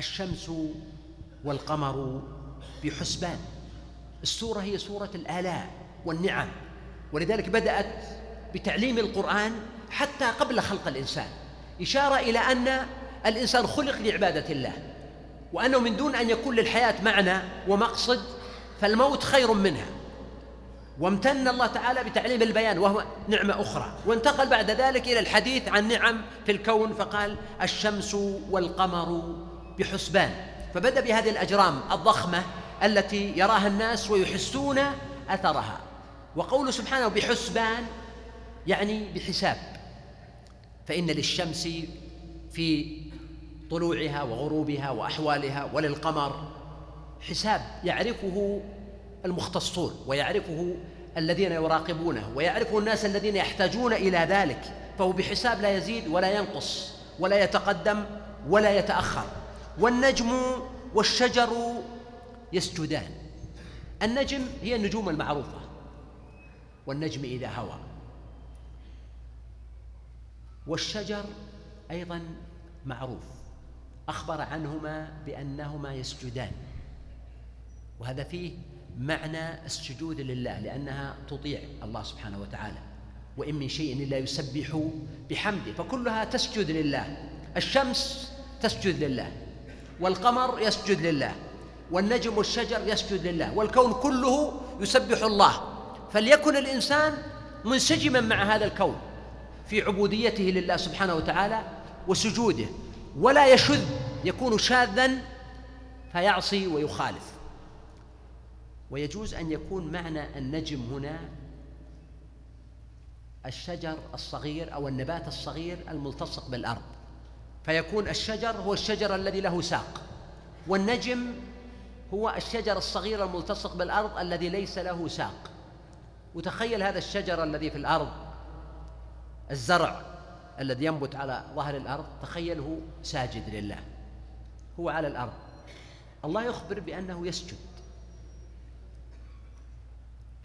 الشمس والقمر بحسبان. السورة هي سورة الآلاء والنعم ولذلك بدأت بتعليم القرآن حتى قبل خلق الإنسان. إشارة إلى أن الإنسان خلق لعبادة الله وأنه من دون أن يكون للحياة معنى ومقصد فالموت خير منها. وامتن الله تعالى بتعليم البيان وهو نعمة أخرى. وانتقل بعد ذلك إلى الحديث عن نعم في الكون فقال الشمس والقمر بحسبان. فبدأ بهذه الأجرام الضخمة التي يراها الناس ويحسون أثرها. وقوله سبحانه بحسبان يعني بحساب. فإن للشمس في طلوعها وغروبها وأحوالها وللقمر حساب يعرفه المختصون ويعرفه الذين يراقبونه ويعرفه الناس الذين يحتاجون إلى ذلك. فهو بحساب لا يزيد ولا ينقص ولا يتقدم ولا يتأخر. والنجم والشجر يسجدان. النجم هي النجوم المعروفة. والنجم إذا هوى. والشجر أيضا معروف. أخبر عنهما بأنهما يسجدان. وهذا فيه معنى السجود لله لأنها تطيع الله سبحانه وتعالى. وإن من شيء إلا يسبح بحمده فكلها تسجد لله. الشمس تسجد لله. والقمر يسجد لله والنجم والشجر يسجد لله والكون كله يسبح الله. فليكن الإنسان منسجما مع هذا الكون في عبوديته لله سبحانه وتعالى وسجوده ولا يشذ يكون شاذا فيعصي ويخالف. ويجوز أن يكون معنى النجم هنا الشجر الصغير أو النبات الصغير الملتصق بالأرض. فيكون الشجر هو الشجر الذي له ساق والنجم هو الشجر الصغير الملتصق بالأرض الذي ليس له ساق. وتخيل هذا الشجر الذي في الأرض الزرع الذي ينبت على ظهر الأرض تخيله ساجد لله هو على الأرض. الله يخبر بأنه يسجد.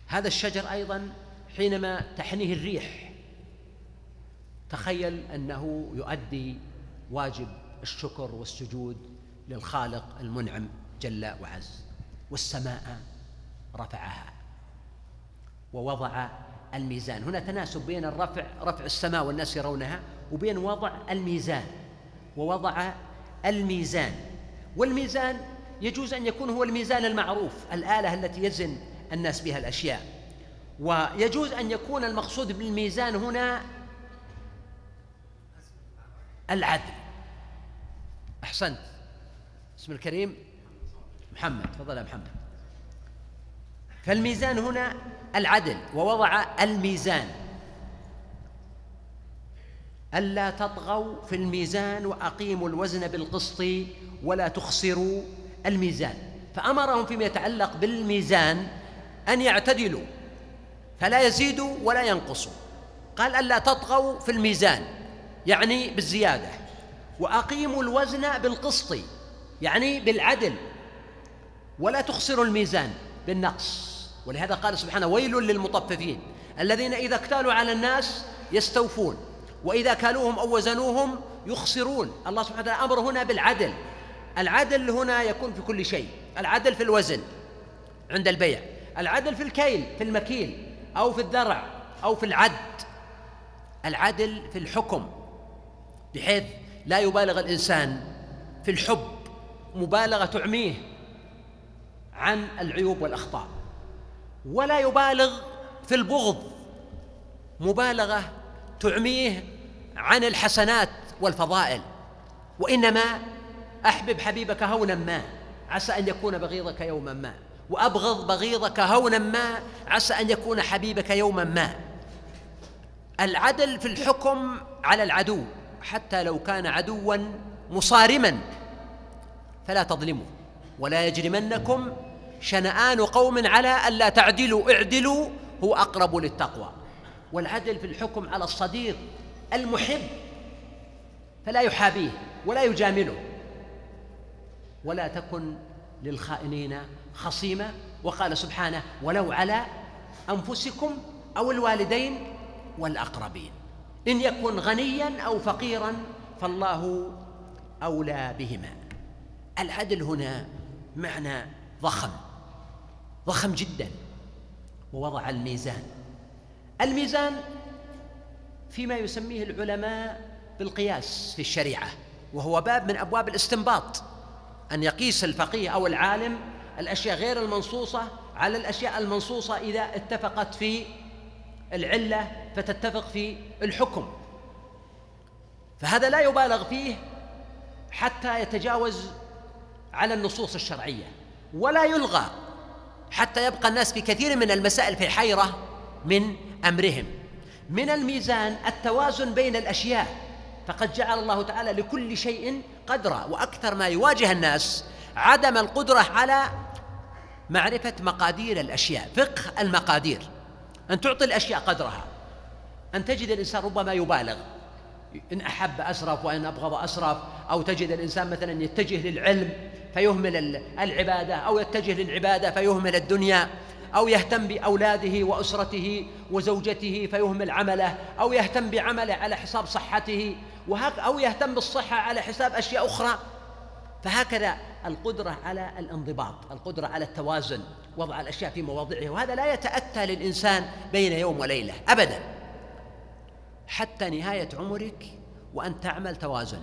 هذا الشجر أيضا حينما تحنيه الريح تخيل أنه يؤدي واجب الشكر والسجود للخالق المنعم جل وعز والسماء رفعها ووضع الميزان. هنا تناسب بين الرفع رفع السماء والناس يرونها وبين وضع الميزان ووضع الميزان. والميزان يجوز أن يكون هو الميزان المعروف الآلة التي يزن الناس بها الأشياء. ويجوز أن يكون المقصود بالميزان هنا العدل. أحسنت. اسم الكريم؟ محمد. تفضل يا محمد. فالميزان هنا العدل ووضع الميزان. ألا تطغوا في الميزان وأقيموا الوزن بالقسط ولا تخسروا الميزان. فأمرهم فيما يتعلق بالميزان أن يعتدلوا فلا يزيدوا ولا ينقصوا. قال ألا تطغوا في الميزان. يعني بالزيادة. وأقيموا الوزن بالقسط يعني بالعدل. ولا تخسروا الميزان بالنقص. ولهذا قال سبحانه ويل للمطففين الذين إذا اكتالوا على الناس يستوفون وإذا كالوهم أو وزنوهم يخسرون. الله سبحانه وتعالى أمر هنا بالعدل. العدل هنا يكون في كل شيء. العدل في الوزن عند البيع العدل في الكيل في المكيل أو في الذرع أو في العد. العدل في الحكم. بحيث لا يبالغ الإنسان في الحب مبالغة تعميه عن العيوب والأخطاء ولا يبالغ في البغض مبالغة تعميه عن الحسنات والفضائل وإنما أحبب حبيبك هونا ما عسى أن يكون بغيضك يوما ما وأبغض بغيضك هونا ما عسى أن يكون حبيبك يوما ما. العدل في الحكم على العدو. حتى لو كان عدوا مصارما فلا تظلموا ولا يجرمنكم شنآن قوم على ألا تعدلوا اعدلوا هو أقرب للتقوى. والعدل في الحكم على الصديق المحب فلا يحابيه ولا يجامله. ولا تكن للخائنين خصيمة. وقال سبحانه ولو على أنفسكم أو الوالدين والأقربين. إن يكن غنيا أو فقيرا فالله أولى بهما. العدل هنا معنى ضخم ضخم جدا ووضع الميزان. الميزان فيما يسميه العلماء بالقياس في الشريعة وهو باب من أبواب الاستنباط. أن يقيس الفقيه أو العالم الأشياء غير المنصوصة على الأشياء المنصوصة إذا اتفقت في العلة فتتفق في الحكم. فهذا لا يبالغ فيه حتى يتجاوز على النصوص الشرعية ولا يلغى حتى يبقى الناس في كثير من المسائل في حيرة من أمرهم. من الميزان التوازن بين الأشياء فقد جعل الله تعالى لكل شيء قدرا وأكثر ما يواجه الناس عدم القدرة على معرفة مقادير الأشياء فقه المقادير. أن تعطي الأشياء قدرها. أن تجد الإنسان ربما يبالغ. إن أحب أسرف وإن أبغض أسرف. أو تجد الإنسان مثلا يتجه للعلم فيهمل العبادة. أو يتجه للعبادة فيهمل الدنيا. أو يهتم بأولاده وأسرته وزوجته فيهمل عمله. أو يهتم بعمله على حساب صحته. وهك أو يهتم بالصحة على حساب أشياء أخرى. فهكذا القدرة على الانضباط القدرة على التوازن. وضع الأشياء في مواضعها وهذا لا يتأتى للإنسان بين يوم وليلة ابدا. حتى نهاية عمرك وانت تعمل توازن.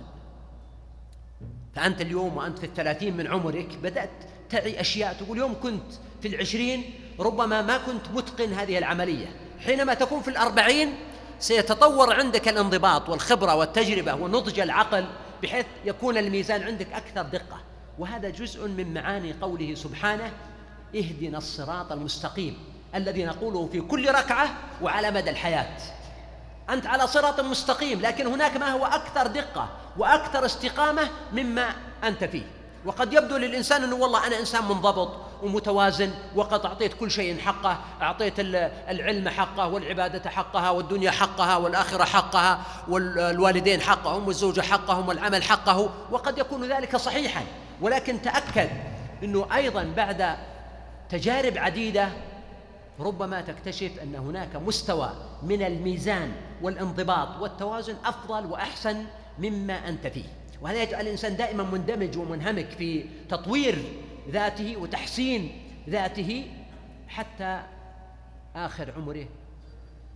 فأنت اليوم وأنت في الثلاثين من عمرك بدأت تعي أشياء تقول يوم كنت في العشرين ربما ما كنت متقن هذه العملية. حينما تكون في الأربعين سيتطور عندك الانضباط والخبرة والتجربة ونضج العقل بحيث يكون الميزان عندك أكثر دقة. وهذا جزء من معاني قوله سبحانه اهدنا الصراط المستقيم الذي نقوله في كل ركعة وعلى مدى الحياة. أنت على صراط مستقيم لكن هناك ما هو أكثر دقة وأكثر استقامة مما أنت فيه. وقد يبدو للإنسان أنه والله أنا إنسان منضبط ومتوازن وقد أعطيت كل شيء حقه أعطيت العلم حقه والعبادة حقها والدنيا حقها والآخرة حقها والوالدين حقهم والزوجة حقهم والعمل حقه وقد يكون ذلك صحيحا. ولكن تأكد أنه أيضا بعد تجارب عديدة ربما تكتشف أن هناك مستوى من الميزان والانضباط والتوازن أفضل وأحسن مما أنت فيه. وهذا يجعل الإنسان دائما مندمج ومنهمك في تطوير ذاته وتحسين ذاته حتى آخر عمره.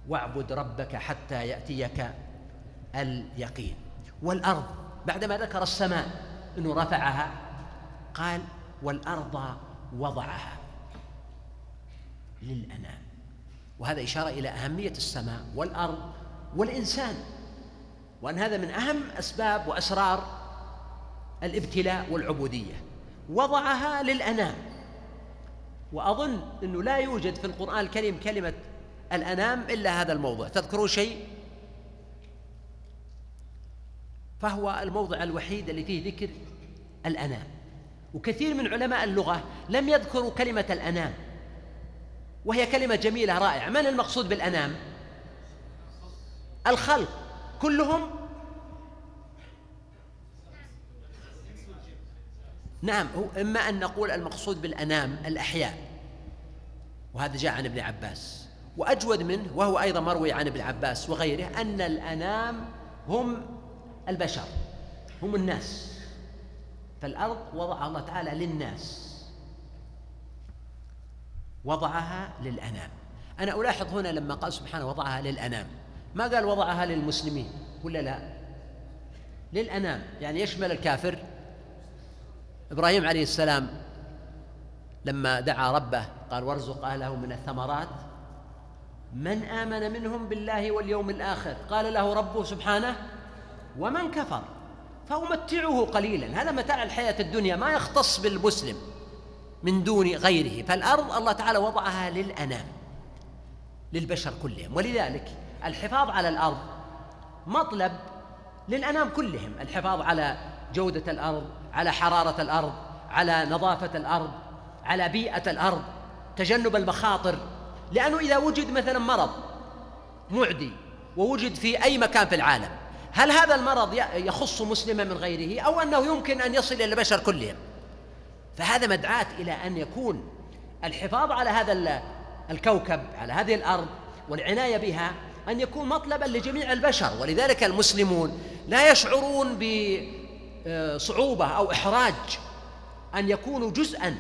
واعبد ربك حتى يأتيك اليقين. والأرض بعدما ذكر السماء إنه رفعها قال والأرض وضعها. للأنام. وهذا إشارة إلى أهمية السماء والأرض والإنسان وأن هذا من أهم أسباب وأسرار الابتلاء والعبودية. وضعها للأنام. وأظن أنه لا يوجد في القرآن الكريم كلمة الأنام إلا هذا الموضع. تذكرون شيء؟ فهو الموضع الوحيد اللي فيه ذكر الأنام. وكثير من علماء اللغة لم يذكروا كلمة الأنام. وهي كلمة جميلة رائعة. من المقصود بالأنام؟ الخلق. كلهم؟ نعم هو إما أن نقول المقصود بالأنام الأحياء وهذا جاء عن ابن عباس. وأجود منه وهو أيضا مروي عن ابن عباس وغيره أن الأنام هم البشر هم الناس. فالأرض وضعها الله تعالى للناس. وضعها للأنام. أنا ألاحظ هنا لما قال سبحانه وضعها للأنام. ما قال وضعها للمسلمين؟ ولا لا؟ للأنام. يعني يشمل الكافر. إبراهيم عليه السلام لما دعا ربه قال وارزق أهله من الثمرات. من آمن منهم بالله واليوم الآخر؟ قال له ربه سبحانه ومن كفر فأمتعه قليلا. هذا متاع الحياة الدنيا ما يختص بالمسلم. من دون غيره. فالأرض الله تعالى وضعها للأنام للبشر كلهم. ولذلك الحفاظ على الأرض مطلب للأنام كلهم. الحفاظ على جودة الأرض على حرارة الأرض على نظافة الأرض على بيئة الأرض تجنب المخاطر. لأنه إذا وجد مثلا مرض معدي ووجد في أي مكان في العالم هل هذا المرض يخص مسلما من غيره أو أنه يمكن أن يصل إلى البشر كلهم؟ فهذا مدعاة إلى أن يكون الحفاظ على هذا الكوكب على هذه الأرض والعناية بها أن يكون مطلبا لجميع البشر. ولذلك المسلمون لا يشعرون بصعوبة أو إحراج أن يكونوا جزءا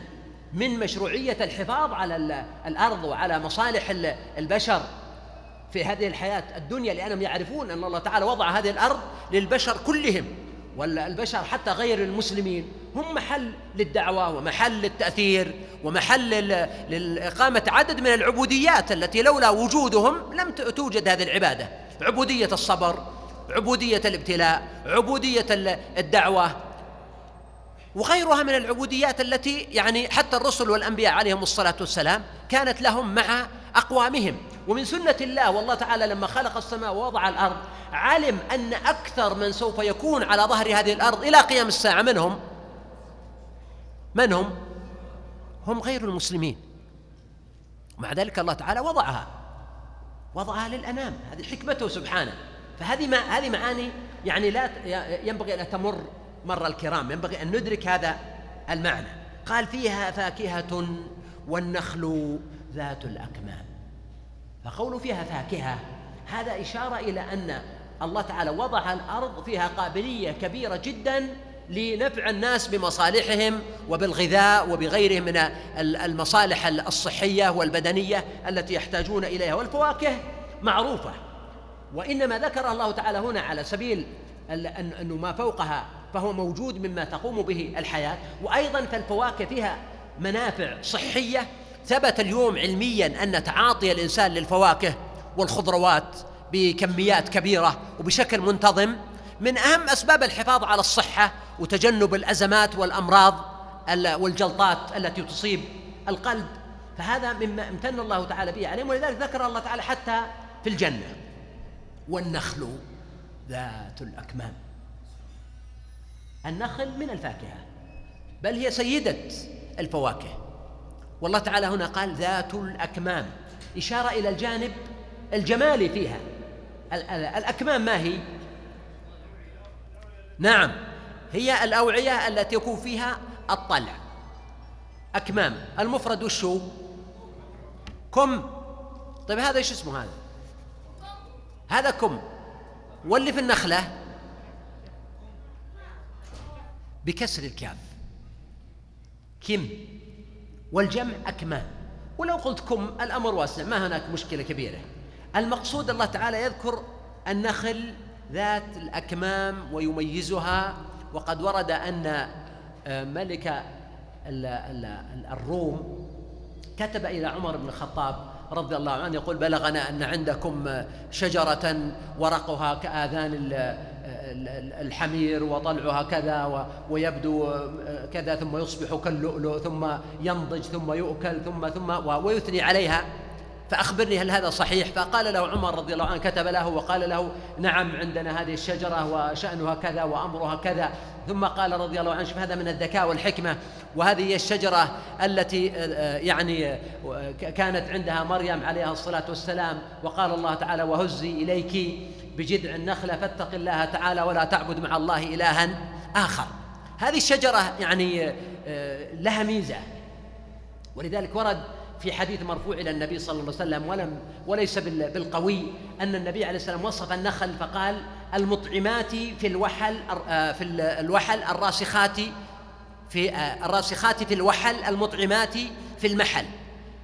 من مشروعية الحفاظ على الأرض وعلى مصالح البشر في هذه الحياة الدنيا لأنهم يعرفون أن الله تعالى وضع هذه الأرض للبشر كلهم. والبشر حتى غير المسلمين هم محل للدعوة ومحل للتأثير ومحل لإقامة عدد من العبوديات التي لولا وجودهم لم توجد هذه العبادة. عبودية الصبر عبودية الابتلاء عبودية الدعوة. وغيرها من العبوديات التي يعني حتى الرسل والأنبياء عليهم الصلاة والسلام كانت لهم مع أقوامهم. ومن سنة الله والله تعالى لما خلق السماء ووضع الأرض علم أن أكثر من سوف يكون على ظهر هذه الأرض إلى قيام الساعة من هم؟ من هم؟ هم غير المسلمين. ومع ذلك الله تعالى وضعها. وضعها للأنام. هذه حكمته سبحانه. فهذه ما هذه معاني يعني لا ينبغي أن تمر مر الكرام. ينبغي أن ندرك هذا المعنى. قال فيها فاكهة والنخل ذات الأكمام. فقول فيها فاكهة هذا إشارة إلى أن الله تعالى وضع الأرض فيها قابلية كبيرة جدا لنفع الناس بمصالحهم وبالغذاء وبغيره من المصالح الصحية والبدنية التي يحتاجون إليها. والفواكه معروفة وإنما ذكر الله تعالى هنا على سبيل أنه ما فوقها فهو موجود مما تقوم به الحياة. وأيضا فالفواكه فيها منافع صحية. ثبت اليوم علميا أن تعاطي الإنسان للفواكه والخضروات بكميات كبيرة وبشكل منتظم من أهم أسباب الحفاظ على الصحة وتجنب الأزمات والأمراض والجلطات التي تصيب القلب. فهذا مما امتن الله تعالى به عليهم ولذلك ذكر الله تعالى حتى في الجنة. والنخل ذات الأكمام. النخل من الفاكهة بل هي سيدة الفواكه. والله تعالى هنا قال ذات الأكمام إشارة إلى الجانب الجمالي فيها. الأكمام ما هي؟ نعم. هي الأوعية التي يكون فيها الطلع. أكمام. المفرد وشو؟ كم؟ طيب هذا إيش اسمه هذا؟ هذا كم؟ واللي في النخلة. بكسر الكاف. كم؟ والجمع أكمام. ولو قلت كم الأمر واسع. ما هناك مشكلة كبيرة. المقصود الله تعالى يذكر النخل ذات الأكمام ويميزها وقد ورد أن آه، ملك الروم كتب إلى عمر بن الخطاب رضي الله عنه يقول بلغنا أن عندكم شجرة ورقها كآذان الحمير وطلعها كذا ويبدو كذا ثم يصبح كاللؤلؤ ثم ينضج ثم يؤكل ثم ثم ويثني عليها. فأخبرني هل هذا صحيح؟ فقال له عمر رضي الله عنه كتب له وقال له نعم عندنا هذه الشجرة وشأنها كذا وأمرها كذا. ثم قال رضي الله عنه شوف هذا من الذكاء والحكمة. وهذه هي الشجرة التي آه، يعني آه، كانت عندها مريم عليها الصلاة والسلام. وقال الله تعالى وهزي إليك بجذع النخلة فاتق الله تعالى ولا تعبد مع الله إلها آخر. هذه الشجرة يعني آه، لها ميزة. ولذلك ورد في حديث مرفوع إلى النبي صلى الله عليه وسلم ولم وليس بالقوي أن النبي عليه السلام وصف النخل فقال المطعمات في الوحل آه، في الوحل الراسخات في آه، الراسخات في الوحل المطعمات في المحل.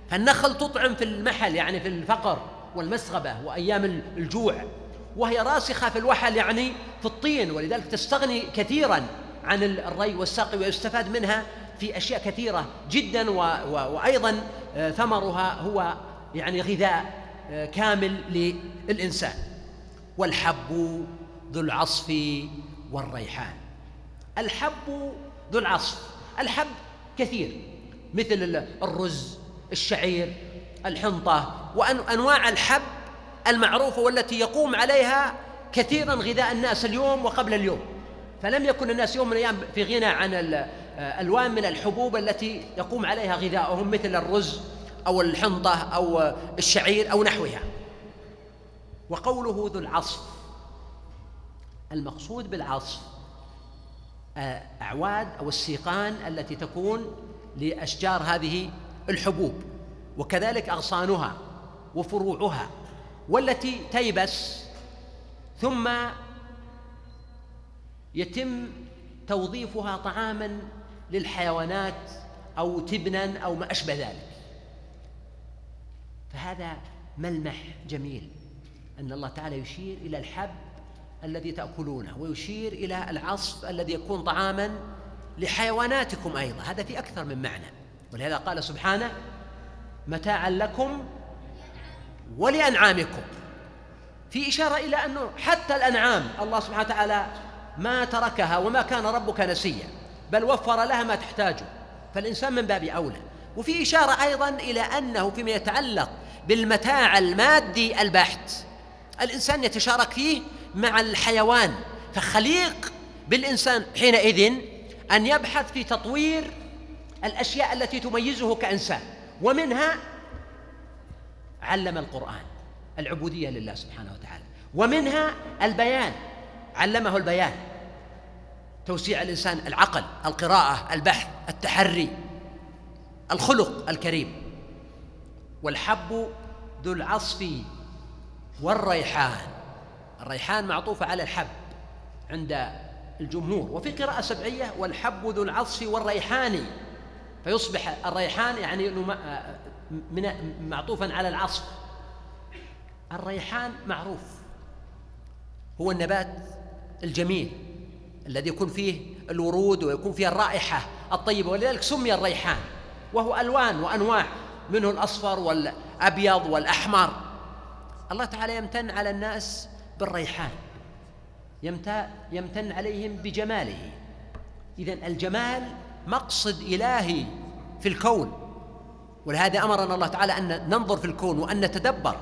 فالنخل تطعم في المحل يعني في الفقر والمسغبة وأيام الجوع وهي راسخة في الوحل يعني في الطين ولذلك تستغني كثيرا عن الري والسقي ويستفاد منها في أشياء كثيرة جدا وأيضا آه، ثمرها هو يعني غذاء آه، كامل للإنسان. والحب ذو العصف والريحان. الحب ذو العصف. الحب كثير مثل الرز الشعير الحنطة وأنواع الحب المعروفة والتي يقوم عليها كثيرا غذاء الناس اليوم وقبل اليوم. فلم يكن الناس يوم من الأيام في غنى عن الألوان من الحبوب التي يقوم عليها غذاؤهم مثل الرز أو الحنطة أو الشعير أو نحوها. وقوله ذو العصف. المقصود بالعصف أعواد أو السيقان التي تكون لأشجار هذه الحبوب وكذلك أغصانها وفروعها والتي تيبس ثم يتم توظيفها طعاما للحيوانات أو تبنا أو ما أشبه ذلك. فهذا ملمح جميل أن الله تعالى يشير إلى الحب الذي تأكلونه ويشير إلى العصف الذي يكون طعاما لحيواناتكم أيضا. هذا في أكثر من معنى. ولهذا قال سبحانه متاعا لكم ولأنعامكم. في إشارة إلى أنه حتى الأنعام الله سبحانه وتعالى ما تركها وما كان ربك نسيا. بل وفر لها ما تحتاجه. فالإنسان من باب أولى. وفي إشارة أيضا إلى أنه فيما يتعلق بالمتاع المادي البحت الإنسان يتشارك فيه مع الحيوان. فخليق بالإنسان حينئذ أن يبحث في تطوير الأشياء التي تميزه كإنسان. ومنها علم القرآن العبودية لله سبحانه وتعالى. ومنها البيان علمه البيان. توسيع الإنسان العقل القراءة البحث التحري الخلق الكريم. والحب ذو العصف والريحان. الريحان معطوفة على الحب عند الجمهور. وفي قراءة سبعية والحب ذو العصف والريحان. فيصبح الريحان يعني معطوفا على العصف. الريحان معروف. هو النبات الجميل. الذي يكون فيه الورود ويكون فيه الرائحة الطيبة ولذلك سمي الريحان وهو ألوان وأنواع منه الأصفر والأبيض والأحمر. الله تعالى يمتن على الناس بالريحان يمتن عليهم بجماله. إذا الجمال مقصد إلهي في الكون ولهذا أمرنا الله تعالى أن ننظر في الكون وأن نتدبر.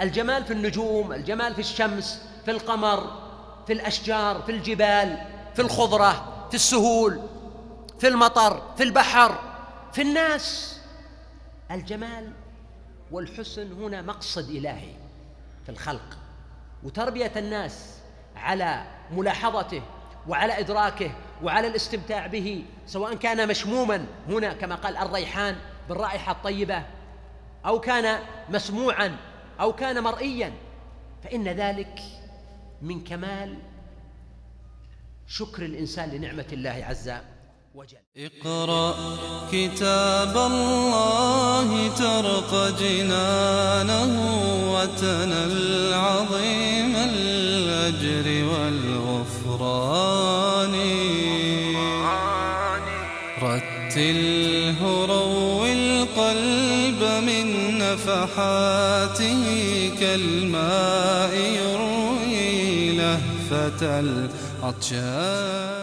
الجمال في النجوم الجمال في الشمس في القمر في الأشجار في الجبال في الخضرة في السهول في المطر في البحر في الناس. الجمال والحسن هنا مقصد إلهي في الخلق. وتربية الناس على ملاحظته وعلى إدراكه وعلى الاستمتاع به سواء كان مشموما هنا كما قال الريحان بالرائحة الطيبة أو كان مسموعا أو كان مرئيا فإن ذلك من كمال شكر الإنسان لنعمة الله عز وجل. اقرأ كتاب الله ترق جنانه وتنل عظيم الأجر والغفران. رتله روي القلب من نفحاته كالماء لهفة العطشان.